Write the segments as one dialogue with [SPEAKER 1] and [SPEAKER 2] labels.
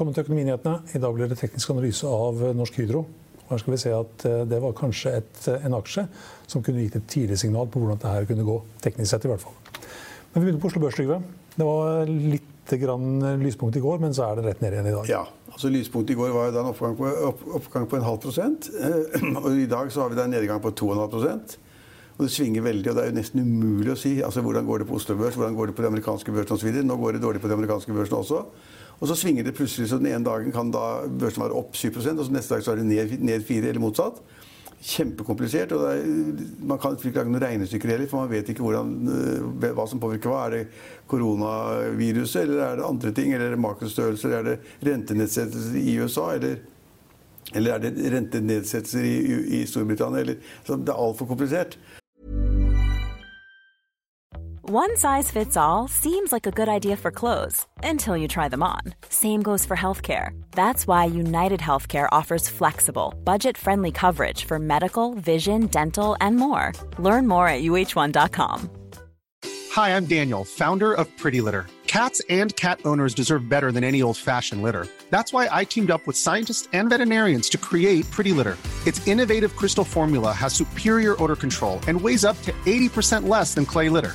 [SPEAKER 1] Velkommen til Økonominyhetene. I dag blir det teknisk analyse av Norsk Hydro. Her skal vi se at eh, Det var kanskje et, eh, en aksje som kunne gitt et tidlig signal på hvordan dette kunne gå. teknisk sett i hvert fall. Men vi begynner på Oslo Børs. Trygve. Det var litt grann lyspunkt i går, men så er det rett ned igjen i dag.
[SPEAKER 2] Ja, altså Lyspunktet i går var en oppgang på, opp, oppgang på en halv prosent. Og i dag så har vi en nedgang på 2,5 prosent. Og det svinger veldig, og det er jo nesten umulig å si. altså Hvordan går det på Oslo Børs, hvordan går det på de amerikanske børsene osv. Nå går det dårlig på de amerikanske børsene også. Og så svinger det plutselig, så den ene dagen kan da børsen være opp 7 og så neste dag så er det ned, ned 4 eller motsatt. Kjempekomplisert. og er, Man kan ikke lage noen regnestykker heller, for man vet ikke hvordan, eh, hva som påvirker hva. Er det koronaviruset, eller er det andre ting? Eller er det makrostørrelser? Er det rentenedsettelser i USA? Eller, eller er det rentenedsettelser i, i Storbritannia? Eller, det er altfor komplisert.
[SPEAKER 3] One size fits all seems like a good idea for clothes until you try them on. Same goes for healthcare. That's why United Healthcare offers flexible, budget friendly coverage for medical, vision, dental, and more. Learn more at uh1.com.
[SPEAKER 4] Hi, I'm Daniel, founder of Pretty Litter. Cats and cat owners deserve better than any old fashioned litter. That's why I teamed up with scientists and veterinarians to create Pretty Litter. Its innovative crystal formula has superior odor control and weighs up to 80% less than clay litter.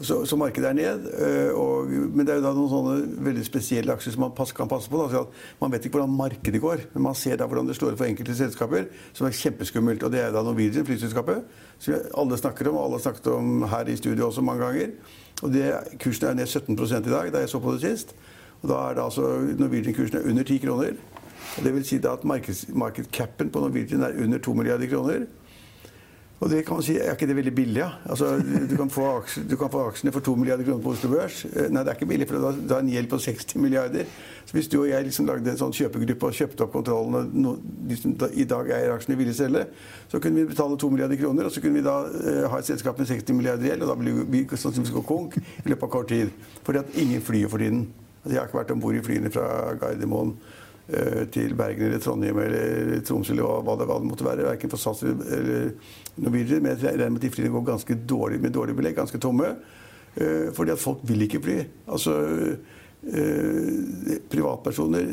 [SPEAKER 2] Så, så, markedet er ned. Øh, og, men det er jo da noen sånne veldig spesielle aksjer som man pass, kan passe på. Da, man vet ikke hvordan markedet går, men man ser da hvordan det slår ut for enkelte selskaper, som er kjempeskummelt. Og det er da Norwegian, flyselskapet, som alle snakker om, og alle har snakket om her i studio også mange ganger. Og det, Kursen er ned 17% i dag, da jeg så på det sist. Og da er det altså Norwegian-kursen under 10 kroner. Og det vil si da at markedscapen på Norwegian er under 2 milliarder kroner. Og det kan man si, Er ikke det veldig billig? Ja? Altså, du, kan få aksjene for 2 milliarder kroner på Oslo Børs. Eh, nei, det er ikke billig, for da har en gjeld på 60 milliarder. Så Hvis du og jeg liksom lagde en sånn kjøpegruppe og kjøpte opp kontrollen, og no, liksom, da, i dag eier aksjene ville selge, så kunne vi betale 2 milliarder kroner, og så kunne vi da uh, ha et selskap med 60 milliarder gjeld, og da blir vi sannsynligvis gå konk i løpet av kort tid. Fordi at ingen flyr for tiden. Altså, jeg har ikke vært om bord i flyene fra Gardermoen Eh, til Bergen eller Trondheim eller Tromsø eller hva det, hva det måtte være. Verken for SAS eller Norwegian. Men jeg regner med at de flyene går ganske dårlig med dårlig belegg, ganske tomme. Eh, fordi at folk vil ikke fly. Altså eh, privatpersoner,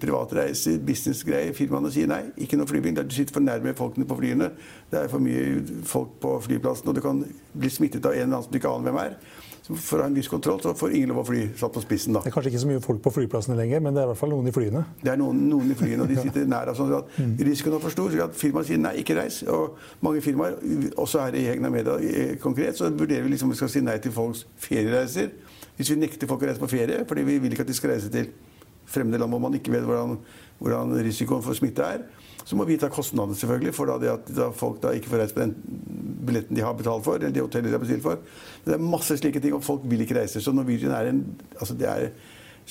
[SPEAKER 2] privatreiser, businessgreier. Firmaene sier nei, ikke noe flybil. Du sitter for nærme folkene på flyene. Det er for mye folk på flyplassen, og du kan bli smittet av en eller annen som du ikke aner hvem er for å ha en viss kontroll, så får ingen lov å fly satt på spissen. da.
[SPEAKER 1] Det er kanskje ikke så mye folk på flyplassene lenger, men det er i hvert fall noen i flyene?
[SPEAKER 2] Det er noen, noen i flyene, og de sitter nær. Sånn at mm. Risikoen er for stor, så at firmaet sier nei, ikke reis. Og mange firmaer, også her i Hegna Media konkret, så vurderer vi liksom om vi skal si nei til folks feriereiser. Hvis vi nekter folk å reise på ferie fordi vi vil ikke at de skal reise til fremmede land hvor man ikke vet hvordan, hvordan risikoen for smitte er, så må vi ta kostnadene selvfølgelig for da det at da folk da ikke får reise på den billetten de har betalt for, eller det hotellet de har bestilt for. Det er masse slike ting, og folk vil ikke reise. Så Norwegian er en altså det er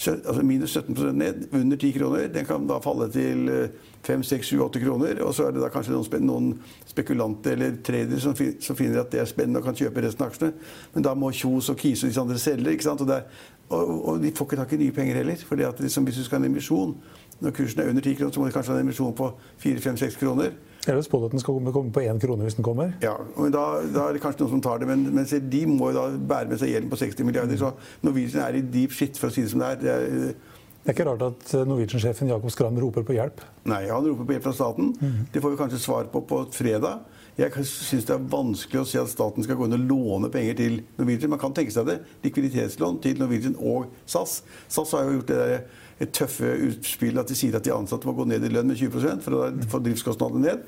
[SPEAKER 2] altså minus 17% ned, under 10 kroner. Den kan da falle til 5, 6, 7, 8 kroner. Og så er det da kanskje noen, noen spekulanter eller tradere som, som, finner at det er spennende og kan kjøpe resten av aksjene. Men da må Kjos og Kise og disse andre selge. ikke sant? Og, er, og, og, de får ikke tak i nye penger heller. at liksom, Hvis du skal ha en emisjon, når kursen er under 10 kroner, så må du kanskje ha en emisjon på 4-5-6 kroner.
[SPEAKER 1] Eller spådd at den skal komme på én krone hvis den kommer?
[SPEAKER 2] Ja, og da, da, er det kanskje noen som tar det. Men, men de må jo da bære med seg gjelden på 60 milliarder. Så Norwegian er i deep shit, for å si det som det er. Det er,
[SPEAKER 1] det er ikke rart at Norwegian-sjefen Jakob Skram roper på hjelp?
[SPEAKER 2] Nei, han roper på hjelp fra staten. Mm. Det får vi kanskje svar på på fredag. Jeg syns det er vanskelig å se at staten skal gå inn og låne penger til Norwegian. Man kan tenke seg det. Likviditetslån til Norwegian og SAS. SAS har jo gjort det der tøffe utspill at de sier at de ansatte må gå ned i lønn med 20 for å få driftskostnadene ned.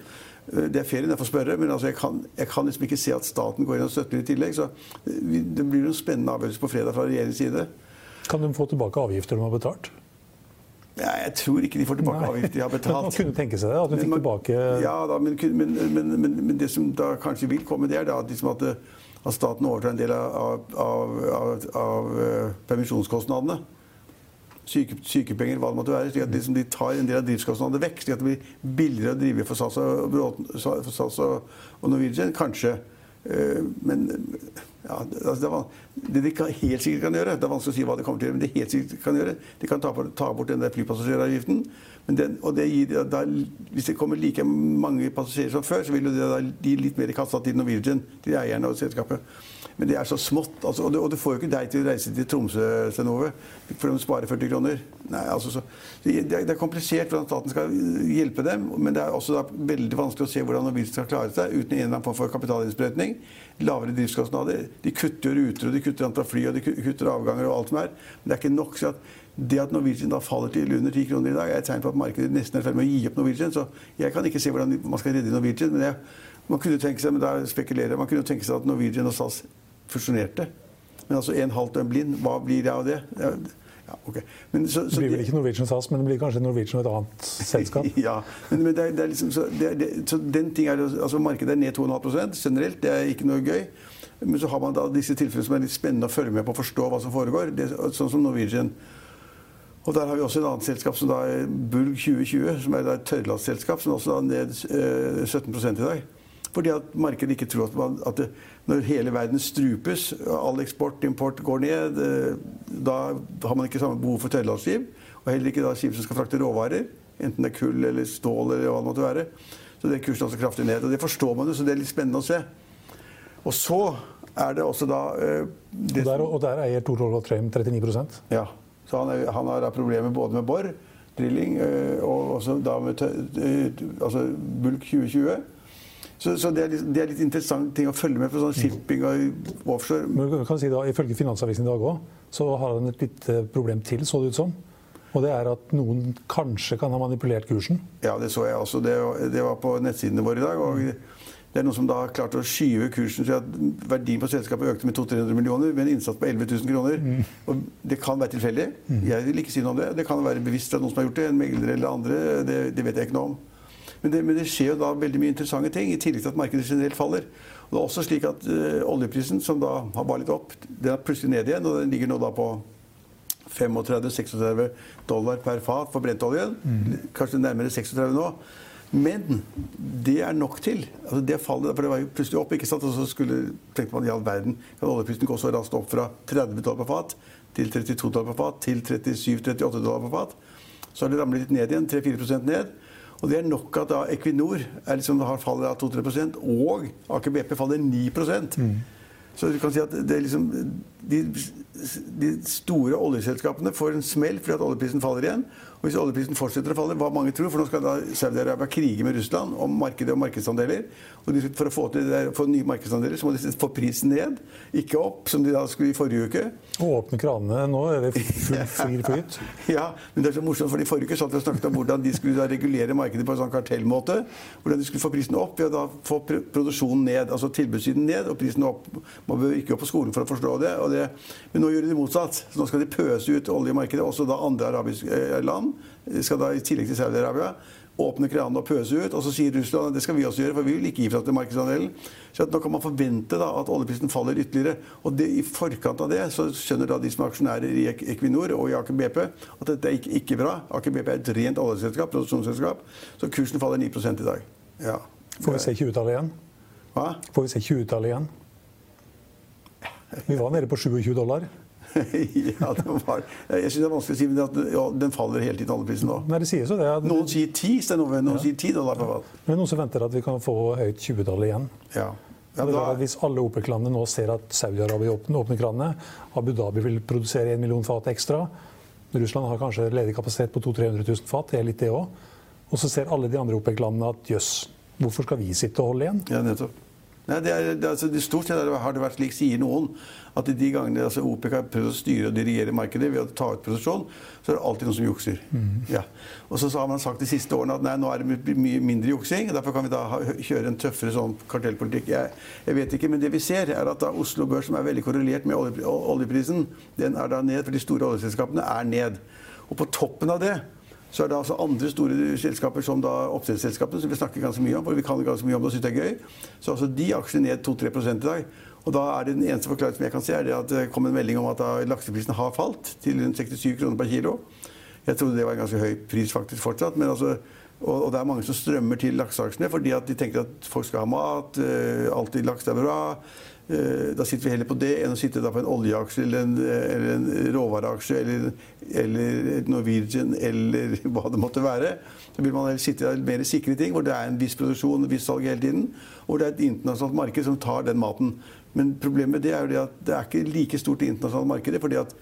[SPEAKER 2] Eh, det er ferien, jeg får spørre, men altså jeg, kan, jeg, kan, liksom ikke se at staten går inn og støtter i tillegg. Så det blir en spennende avgjørelse på fredag fra regjeringens side.
[SPEAKER 1] Kan de få tilbake avgifter de har betalt?
[SPEAKER 2] Ja, jeg tror ikke de får tilbake Nei. avgifter de har betalt.
[SPEAKER 1] Man kunne tenke seg det? At de fikk tilbake
[SPEAKER 2] Ja, da, men, men, men, men, det som da kanskje vil komme, det er da liksom at, at, staten overtar en del av, av, av, av permisjonskostnadene syke, sykepenger, hva det måtte være. slik at som de tar en del av driftskostnadene vekk. slik at det blir billigere å drive for SAS og, for SAS og, og Norwegian. Kanskje. Eh, men Ja, altså det, det de helt sikkert kan gjøre Det er vanskelig å si hva de kommer til å gjøre, men det helt sikkert kan gjøre, de kan ta, ta bort den der flypassasjeravgiften. Den, og det gir, da, hvis det kommer like mange passasjerer som før, så vil det da gi litt mer kassa til Norwegian, til eierne av selskapet. Men det er så smått. Altså, og, det, og, det, får jo ikke deg til å reise til Tromsø, Stenove, for de sparer 40 kroner. Nei, altså, så, det, er, det, er, komplisert hvordan staten skal hjelpe dem. Men det er også da, veldig vanskelig å se hvordan Norwegian skal klare seg uten en eller annen form for kapitalinnsprøytning. Lavere driftskostnader. De kutter ruter, og de kutter antall fly, og de kutter avganger og alt som er. Men det er ikke nok. så at det at Norwegian da faller til under 10 kroner i dag, er et tegn på at markedet nesten er i ferd med å gi opp Norwegian. Så jeg kan ikke se hvordan man skal redde Norwegian. Men jeg, man kunne tenke seg men da spekulerer, man kunne tenke seg at Norwegian og SAS fusjonerte. Men altså en halvt døgn blind, hva blir det av det? Ja, okay.
[SPEAKER 1] men, så, så, det blir vel ikke Norwegian SAS, men det blir kanskje Norwegian og et annet selskap?
[SPEAKER 2] ja, men, men det er, det er liksom, så, det, så, den ting er, altså Markedet er ned 2,5% generelt. Det er ikke noe gøy. Men så har man da disse tilfellene som er litt spennende å følge med på å forstå hva som foregår. Det, sånn som Norwegian. Og der har vi også et annet selskap som da er Bulg 2020, som er et tørrlastselskap, som også er ned eh, 17% i dag. Fordi at markedet ikke tror at, man, at det, når hele verden strupes, all eksport import går ned, eh, da har man ikke samme behov for tørrlastskip. Og heller ikke da skip som skal frakte råvarer, enten det er kull eller stål eller hva det måtte være. Så det er kursen også kraftig ned. Og det forstår man jo, så det er litt spennende å se. Og så er det også da
[SPEAKER 1] eh, det og, der, og der eier Torolv Trøim 39%
[SPEAKER 2] Ja. Så han, er, han har problemer både med bor, drilling, eh, og også da med altså bulk 2020. Så, så det, er litt, det, er litt, interessant ting å følge med på sånn shipping og offshore.
[SPEAKER 1] Men kan si da, Ifølge Finansavisen i dag òg, så har han et lite problem til, så det ut som. Og det er at noen kanskje kan ha manipulert kursen?
[SPEAKER 2] Ja, det så jeg også. Det, det var på nettsidene våre i dag. og det er noen som da har klart å skyve kursen så at verdien på selskapet økte med 200-300 millioner med en innsats på 11 000 kroner. Mm. Og det kan være tilfeldig. Mm. Jeg vil ikke si noe om det. Det kan være bevisst fra noen som har gjort det. En megler eller andre. Det, det vet jeg ikke noe om. Men det, men det, skjer jo da veldig mye interessante ting, i tillegg til at markedet generelt faller. Og det er også slik at uh, oljeprisen, som da har bare litt opp, den er plutselig ned igjen. Og den ligger nå da på 35-36 dollar per fat for brentoljen. Mm. Kanskje nærmere 36 nå. Men det er nok til. Altså det fallet, for det var jo plutselig opp. ikke sant? Og så skulle, tenkte man i all verden kan oljeprisen gå så raskt opp fra 30 dollar på fat til 32 dollar på fat til 37-38 dollar på fat. Så har det ramlet litt ned igjen. 3-4% ned. Og det er nok at da Equinor liksom, har fallet 2-3% og Aker BP faller 9 mm. Så du kan si at det er liksom de, de store oljeselskapene får en smell fordi at oljeprisen faller igjen. Og hvis oljeprisen fortsetter å falle, hva mange tror, for nå skal da Saudi-Arabia krige med Russland om markedet og markedsandeler. Og for å få, til det, for nye markedsandeler så må de få prisen ned, ikke opp, som de da skulle i forrige uke.
[SPEAKER 1] Og åpne kranene nå, er det full fri flyt?
[SPEAKER 2] ja, men det er så morsomt, for i forrige uke satt vi og snakket om hvordan de skulle da regulere markedet på en sånn kartellmåte. Hvordan de skulle få prisen opp ved å da få produksjonen ned, altså tilbudssiden ned og prisen opp. Man bør ikke gå på skolen for å forstå det. det men nå gjør de det motsatt. Så nå skal de pøse ut olje i markedet, også da andre arabiske eh, land skal da i tillegg til Saudi-Arabia åpne kranene og pøse ut. Og så sier Russland at det skal vi også gjøre, for vi vil ikke gi fra til markedsandelen. Så nå kan man forvente da, at oljeprisen faller ytterligere. Og det, i forkant av det så skjønner da de som er aksjonærer i Equinor og i Aker BP at dette er ikke, ikke bra. Aker BP er et rent oljeselskap, produksjonsselskap, så kursen faller 9 i dag. Ja.
[SPEAKER 1] Får vi se 20-tallet igjen?
[SPEAKER 2] Hva?
[SPEAKER 1] Får vi se 20-tallet igjen? Vi var nede på 27 dollar.
[SPEAKER 2] ja, var, jeg syns det er vanskelig å si, men at, ja, den faller hele tiden, oljeprisen nå.
[SPEAKER 1] Nei, det sier så det. At,
[SPEAKER 2] noen sier 10 Stenove, noen ja. sier 10 dollar per fat.
[SPEAKER 1] Men noen som venter at vi kan få høyt 20-tall igjen.
[SPEAKER 2] Ja.
[SPEAKER 1] Ja, da... Hvis alle OPEC-landene nå ser at Saudi-Arabia åpner, åpner kranene, Abu Dhabi vil produsere 1 million fat ekstra, Russland har kanskje ledig kapasitet på 200 000-300 000 fat, det er litt det òg. Og så ser alle de andre OPEC-landene at jøss, hvorfor skal vi sitte og holde igjen?
[SPEAKER 2] Ja, nettopp. Nei, det er, det, altså, det Stort sett har det vært slik, sier noen, at de gangene altså, OPEC har prøvd å styre og dirigere markedet ved å ta ut produksjon, så er det alltid noen som jukser. Mm. Ja. Og så har man sagt de siste årene at nei, nå er det mye mindre juksing. Derfor kan vi da ha, kjøre en tøffere sånn kartellpolitikk. Jeg, jeg, vet ikke, men det vi ser, er at da Oslo Børs, som er veldig korrelert med olje, oljeprisen, den er da ned, for de store oljeselskapene er ned. Og på toppen av det så er det altså andre store selskaper som da oppdrettsselskapene, som vi snakker ganske mye om. for vi kan ganske mye om det og synes det er gøy. Så altså de aksjene ned 2-3 i dag. Og da er det Den eneste forklaringen som jeg kan se, er det at det kom en melding om at lakseprisen har falt til rundt 67 kroner per kilo. Jeg trodde det var en ganske høy pris faktisk fortsatt. men altså og, det er mange som strømmer til lakseaksjene fordi at de tenker at folk skal ha mat, uh, alltid laks er bra. Eh, da sitter vi heller på det enn å sitte på en oljeaksje eller en, eller en råvareaksje eller, eller Norwegian eller hva det måtte være. Så vil man heller sitte i mer sikre ting, hvor det er en viss produksjon og viss salg hele tiden. Og hvor det er et internasjonalt marked som tar den maten. Men problemet med det er jo det at det er ikke like stort det internasjonale markedet. fordi at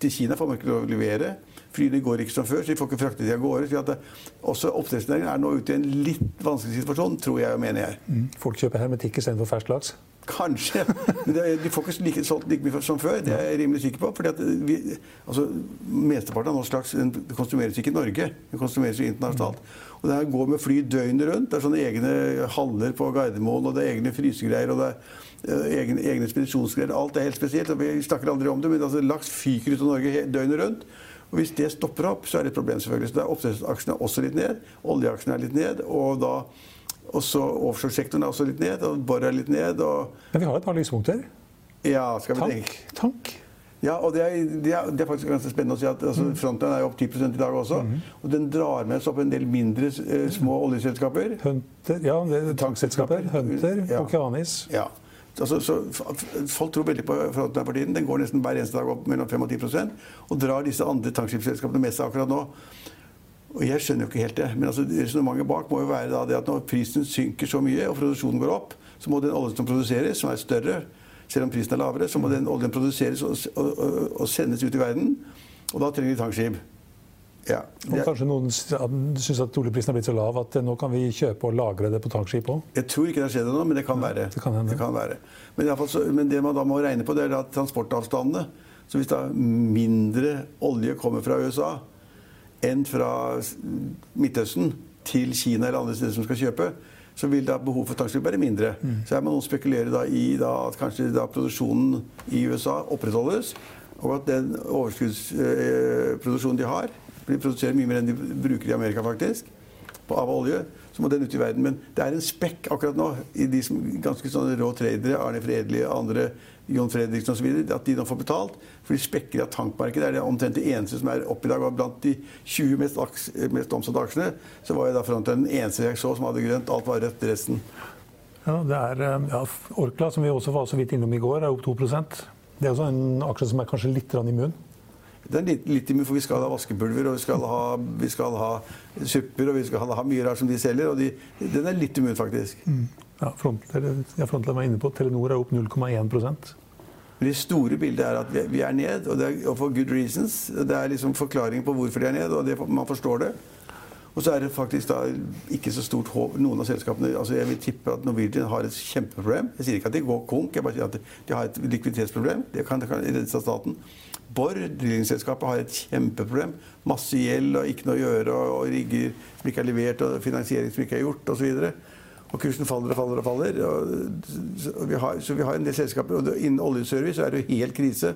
[SPEAKER 2] til Kina får man ikke lov å levere. Flyene går ikke som før, så de får ikke fraktet de av gårde. Så det, også oppdrettsnæringen er nå ute i en litt vanskelig situasjon, tror jeg og mener jeg.
[SPEAKER 1] Mm. Folk kjøper hermetikk istedenfor fersk laks?
[SPEAKER 2] Kanskje. De får ikke like, solgt like mye som før. Det er jeg rimelig sikker på. fordi at vi, altså, Mesteparten av norsk laks konsumeres ikke i Norge. Den konsumeres jo internasjonalt. Og det her går med fly døgnet rundt. Det er sånne egne haller på Gardermoen, og det er egne frysegreier. og det er uh, egne, egne spedisjonsgreier. Alt er helt spesielt. og Vi snakker aldri om det, men altså, laks fyker ut av Norge døgnet rundt. Og Hvis det stopper opp, så er det et problem. selvfølgelig. Så Oppdrettsaksjene er også litt ned. Oljeaksjene er litt ned. og da også Offshoresektoren er også litt ned. og Borr er litt ned. Og...
[SPEAKER 1] Men vi har et par lyspunkter.
[SPEAKER 2] Ja, skal vi
[SPEAKER 1] Tank.
[SPEAKER 2] tenke.
[SPEAKER 1] Tank.
[SPEAKER 2] Ja, og det er, det, er, det er, faktisk ganske spennende å si at altså, Frontline er jo opp 10 i dag også. Og den drar med seg opp en del mindre eh, små oljeselskaper.
[SPEAKER 1] Hunter, ja, det er tankselskaper. Hunter,
[SPEAKER 2] Ja.
[SPEAKER 1] Okeanis.
[SPEAKER 2] Ja. Altså, så folk tror veldig på Frontline for tiden. Den går nesten hver eneste dag opp mellom 5 og 10 og drar disse andre tankskipsselskapene med seg akkurat nå. Og jeg skjønner jo ikke helt det. Men altså, resonnementet bak må jo være det at når prisen synker så mye og produksjonen går opp, så må den oljen som produseres, som er større, selv om prisen er lavere, så må den oljen produseres og, og, og, og sendes ut i verden. Og da trenger vi tankskip. Ja.
[SPEAKER 1] Og kanskje noen syns at oljeprisen er blitt så lav at eh, nå kan vi kjøpe og lagre det på tankskip òg.
[SPEAKER 2] jeg tror ikke det har skjedd ennå, men det kan være.
[SPEAKER 1] det kan hende.
[SPEAKER 2] være. Men, i fall så, men det man da må regne på, det er da transportavstandene. Så hvis da mindre olje kommer fra USA enn fra Midtøsten til Kina eller andre steder som skal kjøpe, så vil da behovet for tankskip være mindre. Så her må noen spekulere da i da at kanskje da produksjonen i USA opprettholdes, og at den overskuddsproduksjonen de har blir produsert mye mer enn de bruker i Amerika, faktisk, av olje. Så må den ut i verden. Men det er en spekk akkurat nå i de som ganske sånne rå tradere, Arne Fredli, andre, John Fredriksen osv., at de nå får betalt. For de spekker av tankmarkedet. Det er det omtrent det eneste som er oppe i dag. Og blant de 20 mest, mest omsatte aksjene, så var jeg da Frontline den eneste jeg så som hadde grønt. Alt var rødt resten.
[SPEAKER 1] Ja, det er, eh, ja, Orkla, som vi også var så vidt innom i går, er opp 2% Det er også en aksje som er kanskje litt immun.
[SPEAKER 2] Det er litt, immun, for vi skal ha vaskepulver, og vi skal ha, vi skal ha supper, og vi skal ha mye rart som de selger. Og de, den er litt immun, faktisk.
[SPEAKER 1] Ja, front, eller, ja, meg var inne på Telenor er opp 0,1
[SPEAKER 2] Men det store bildet er at vi, er ned, og, det er, og for good reasons. Det er liksom forklaring på hvorfor de er ned, og det, man forstår det. Og så er det faktisk da ikke så stort håp Noen av selskapene altså Jeg vil tippe at Norwegian har et kjempeproblem. Jeg sier ikke at de går konk, jeg bare sier at de har et likviditetsproblem. Det kan, det kan reddes av staten. Borr, drillingselskapet, har et kjempeproblem. Masse gjeld og ikke noe å gjøre, og, og rigger som ikke er levert, og finansiering som ikke er gjort, osv. Og kursen faller og faller og faller. Og, så, vi har, så vi har en del selskaper. Og innen oljeservice er det jo helt krise.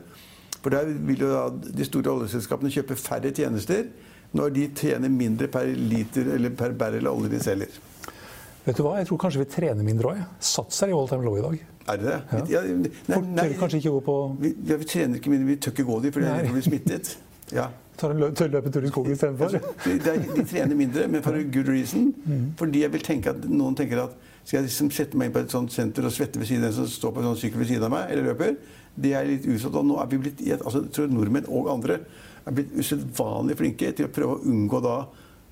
[SPEAKER 2] For der vil jo da de store oljeselskapene kjøpe færre tjenester når de tjener mindre per liter eller per barrel olje de selger.
[SPEAKER 1] Vet du hva, Jeg tror kanskje vi trener mindre òg. Sats er i all time low i dag.
[SPEAKER 2] Er det det? Ja. nei,
[SPEAKER 1] Folk tør kanskje ikke gå på
[SPEAKER 2] vi, ja, vi trener ikke mindre, vi tør ikke gå dit fordi vi blir smittet. Ja.
[SPEAKER 1] tar en lø tør løpetur i skogen istedenfor.
[SPEAKER 2] De, trener mindre, men for a good reason. Fordi jeg vil tenke at noen tenker at skal jeg liksom sette meg inn på et sånt senter og svette ved siden av en som står på en sånn sykkel ved siden av meg, eller løper, det er litt usatt. Og nå er vi blitt, altså, jeg tror nordmenn og andre er blitt usedvanlig flinke til å prøve å unngå da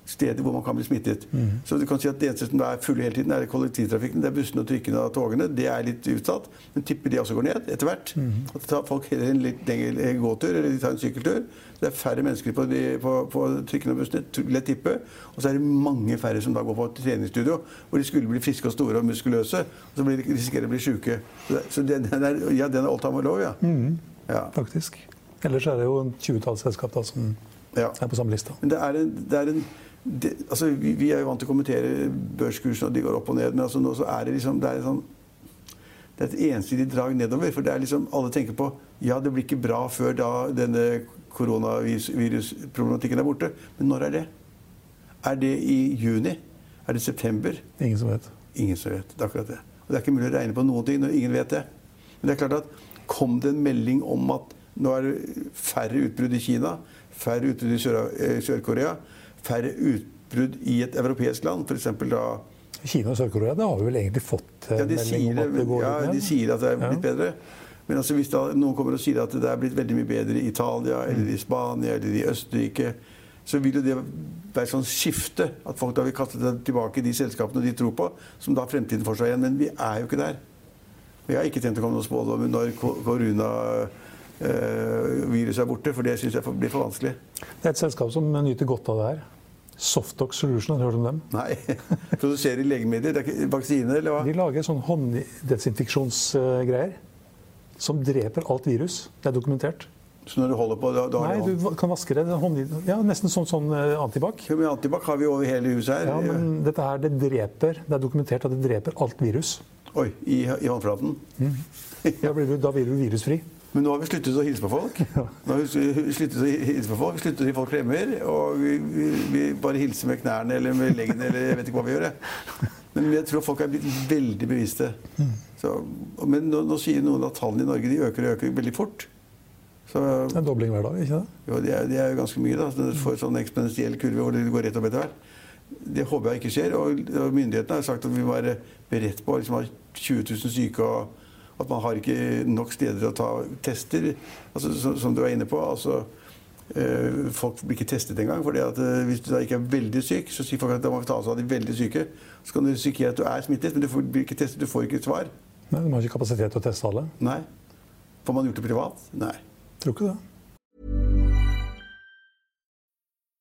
[SPEAKER 2] steder hvor man kan bli smittet. Så du kan si at Det eneste som er fulle hele tiden, er kollektivtrafikken. Det er bussene og trikkene og togene. Det er litt utsatt. Men tipper de også går ned etter hvert. At tar folk heller en litt lengre gåtur eller de tar en sykkeltur. Det er færre mennesker på, de, på, på trikkene og bussene. vil Lett tippe. Og så er det mange færre som da går på treningsstudio, hvor de skulle bli friske og store og muskuløse. Og så blir de, risikerer de å bli sjuke. Så, den, den er, ja, den er all time low, ja. ja.
[SPEAKER 1] Faktisk. Ellers er det jo en 20-talls selskap som
[SPEAKER 2] ja.
[SPEAKER 1] er på samme lista.
[SPEAKER 2] Men det er en, det er en det, altså, vi, vi er jo vant til å kommentere børskursene, og de går opp og ned. Men altså, nå så er det liksom det er, sånn, det er et ensidig drag nedover. For det liksom, alle tenker på ja, det blir ikke bra før da denne koronavirusproblematikken er borte. Men når er det? Er det i juni? Er det september?
[SPEAKER 1] Ingen som vet.
[SPEAKER 2] Ingen som vet. Det er akkurat det. Og det er ikke mulig å regne på noen ting når ingen vet det. Men det er klart at kom det en melding om at nå er det færre utbrudd i Kina, færre utbrudd i Sør-Korea Sør-Korea, færre utbrudd i et europeisk land, f.eks. da
[SPEAKER 1] Kina og Sør-Korea, har vi vel egentlig fått
[SPEAKER 2] ja, de sier,
[SPEAKER 1] om at det går
[SPEAKER 2] ja, de sier at det er blitt
[SPEAKER 1] Ja.
[SPEAKER 2] bedre. Men altså, hvis da noen kommer og sier at det er blitt veldig mye bedre i Italia, eller i Spania eller i Østerrike, så vil jo det være sånn skifte. At folk da vil kaste tilbake i de selskapene de tror på, som da har fremtiden for seg igjen. Men vi er jo ikke der. Jeg har ikke tenkt å komme noen spådom når koronaviruset er borte, for det syns jeg blir for vanskelig.
[SPEAKER 1] Det er et selskap som nyter godt av det her. Softox Solution, har du hørt om dem?
[SPEAKER 2] Nei. Produserer legemidler, det er ikke vaksiner, eller hva?
[SPEAKER 1] De lager sånn hånddesinfeksjonsgreier som dreper alt virus. Det er dokumentert.
[SPEAKER 2] Så når du holder på, da, da har
[SPEAKER 1] Nei,
[SPEAKER 2] du
[SPEAKER 1] kan vaske det. ja, nesten sånn, sånn antibac.
[SPEAKER 2] Ja, men antibac har vi over hele huset her?
[SPEAKER 1] Ja, men dette her, det dreper Det er dokumentert at det dreper alt virus.
[SPEAKER 2] Oi, i, i håndflaten.
[SPEAKER 1] Da blir du, da blir du virusfri.
[SPEAKER 2] Men nå har vi sluttet å hilse på folk. Nå har vi sluttet å hilse på folk, sluttet å gi folk klemmer. Og vi, vi, bare hilser med knærne eller med leggene eller jeg vet ikke hva vi gjør. Men jeg tror folk er blitt veldig bevisste. Så, men nå, nå sier noen at tallene i Norge de øker og øker veldig fort. Så
[SPEAKER 1] Det er en dobling hver dag, ikke det?
[SPEAKER 2] jo, det, er, det er jo ganske mye. da. Så Du får sånn eksponentiell kurve hvor det går rett opp etter hvert. Det håper jeg ikke skjer. Og, og myndighetene har sagt at vi må være beredt på å liksom, ha 20 000 syke. og at man har ikke nok steder å ta tester, altså, som, som du er inne på. altså eh, Folk blir ikke testet engang. fordi at eh, Hvis du da ikke er veldig syk, så sier folk at da må vi ta oss av de veldig syke. Så kan du risikere at du er smittet, men du får, blir ikke testet, du får ikke et svar.
[SPEAKER 1] Nei, De har ikke kapasitet til å teste alle.
[SPEAKER 2] Nei. Får man gjort det privat? Nei.
[SPEAKER 1] Tror ikke det.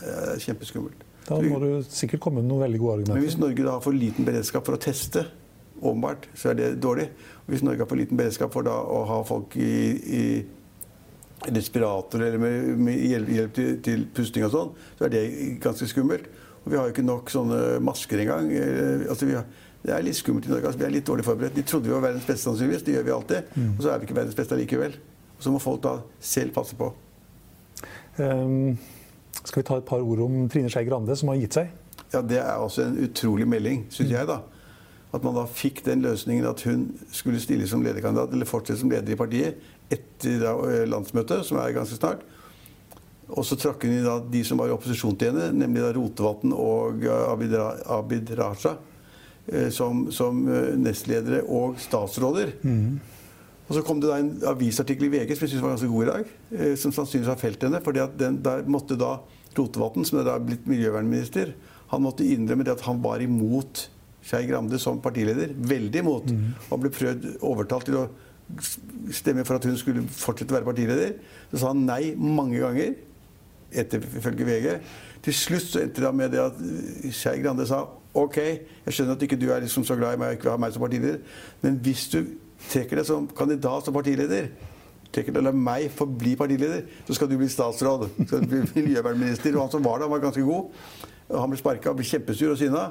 [SPEAKER 2] Er kjempeskummelt.
[SPEAKER 1] Da må du sikkert komme med noen veldig gode argumenter.
[SPEAKER 2] Men hvis. Norge da har for liten beredskap for å teste, åpenbart, så er det dårlig. Hvis Norge har for liten beredskap for da å ha folk i, i respirator eller med, med hjelp, hjelp til, til pusting og sånn, så er det ganske skummelt. Og vi har jo ikke nok sånne masker engang. Eh, Altså, har, det er litt skummelt i Norge. Altså, vi er litt dårlig forberedt. De trodde vi var verdens beste, sannsynligvis. Det gjør vi alltid. Og så er vi ikke verdens beste allikevel. Og så må folk da selv passe på.
[SPEAKER 1] Ehm, skal vi ta et par ord om Trine Skei Grande, som har gitt seg?
[SPEAKER 2] Ja, Det er også en utrolig melding, syns jeg. da. At man da fikk den løsningen at hun skulle stille som lederkandidat, eller fortsette som leder i partiet, etter eh, landsmøtet, som er ganske snart. Og så trakk hun i da de som var i opposisjon til henne, nemlig da Rotevatn og eh, Abid, Abid Raja, eh, som, som nestledere og statsråder. Og så kom det da en avisartikkel i VG som jeg synes var ganske god i dag, eh, som sannsynligvis har felt henne. fordi at den, Der måtte da Rotevatn, som er da blitt miljøvernminister, han måtte innrømme det at han var imot Skei Grande som partileder. Veldig imot. Han ble prøvd overtalt til å stemme for at hun skulle fortsette å være partileder. Så sa han nei mange ganger, etter ifølge VG. Til slutt så endte det med det at Skei Grande sa OK, jeg skjønner at ikke du er liksom så glad i meg og ikke vil ha meg som partileder, men hvis du trekker deg som kandidat som partileder trekker deg, La meg forbli bli partileder, så skal du bli statsråd. Skal du bli miljøvernminister. Og han som var der, var ganske god. Han ble sparka og ble kjempesur og sinna.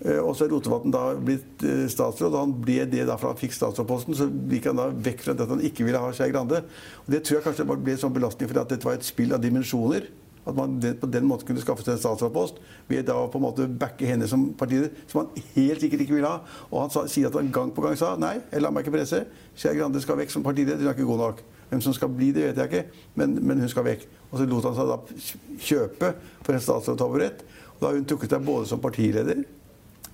[SPEAKER 2] Eh, Og så er Rotevatn da blitt eh, statsråd, og han ble det da fra han fikk statsrådposten. Så gikk han da vekk fra at han ikke ville ha Skei Grande. Og Det tror jeg kanskje ble sånn belastning fordi at dette var et spill av dimensjoner. At man på den måten kunne skaffe seg en statsrådpost ved da på en måte backe henne som partileder, som han helt sikkert ikke ville ha. Og han sa, sier at han gang på gang sa nei, jeg lar meg ikke presse. Skei Grande skal vekk som partileder, hun er ikke god nok. Hvem som skal bli det, vet jeg ikke, men, men hun skal vekk. Og så lot han seg da kjøpe for en statsrådtaburett. Og da har hun trukket seg både som partileder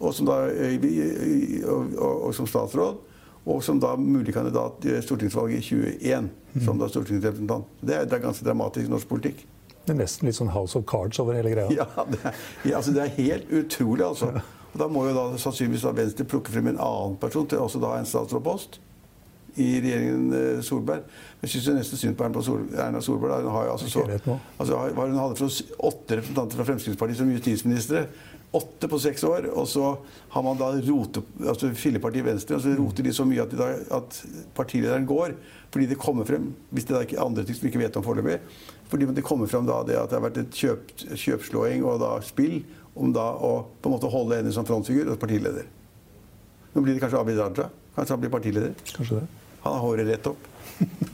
[SPEAKER 2] og som, da, og, og, og som statsråd. Og som da mulig kandidat i stortingsvalget i 2021 som da stortingsrepresentant. Det er ganske dramatisk i norsk politikk.
[SPEAKER 1] Det er nesten litt sånn House of Cards over hele greia.
[SPEAKER 2] Ja, det er, ja, altså det er helt utrolig, altså. Og da må jo da sannsynligvis da Venstre plukke frem en annen person til også da en statsrådpost i regjeringen eh, Solberg. Men jeg syns nesten synd på Erna Solberg. Da. Hun har jo altså så, altså, hva hun hadde for åtte representanter fra Fremskrittspartiet som justisministre. Åtte på seks år, og så har man da rote, altså Fillepartiet Venstre, og så roter de så mye at, da, at partilederen går. Fordi det kommer frem, hvis det er ikke andre ting som vi ikke vet om foreløpig, fordi det kommer frem da det at det har vært et kjøp, kjøpslåing og da spill om da å på en måte holde henne som frontfigur og partileder. Nå blir det kanskje Abid Raja. Kanskje han blir partileder.
[SPEAKER 1] Kanskje det.
[SPEAKER 2] Han har håret rett opp.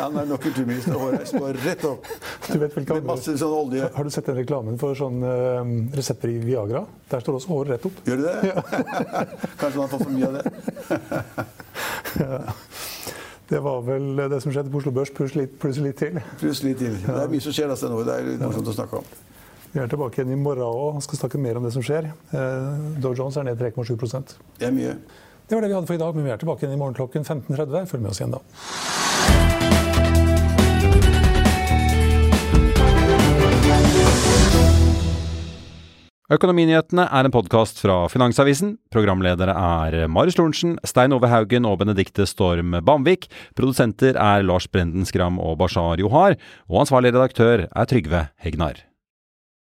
[SPEAKER 2] han er nok kulturminister, håret står rett opp.
[SPEAKER 1] Du vet vel,
[SPEAKER 2] Med masse sånn olje.
[SPEAKER 1] Har du sett den reklamen for sånn uh, resepter i Viagra? Der står også håret rett opp.
[SPEAKER 2] Gjør du det? Kanskje han har fått for mye av det?
[SPEAKER 1] Det var vel det som skjedde på Oslo Børs, pluss litt, pluss litt til.
[SPEAKER 2] Pluss litt til. Det er mye som skjer altså nå. Det er morsomt å snakke om.
[SPEAKER 1] Vi er tilbake igjen i morgen òg og skal snakke mer om det som skjer. Uh, Dow Jones er ned 3,7
[SPEAKER 2] Det er mye.
[SPEAKER 1] Det var det vi hadde for i dag, men vi er tilbake igjen i morgen klokken 15.30. Følg med oss igjen da.
[SPEAKER 5] Økonominyhetene er en podkast fra Finansavisen. Programledere er Marius Lorentzen, Stein Ove Haugen og Benedikte Storm Bamvik. Produsenter er Lars Brenden Skram og Bashar Johar. Og ansvarlig redaktør er Trygve Hegnar.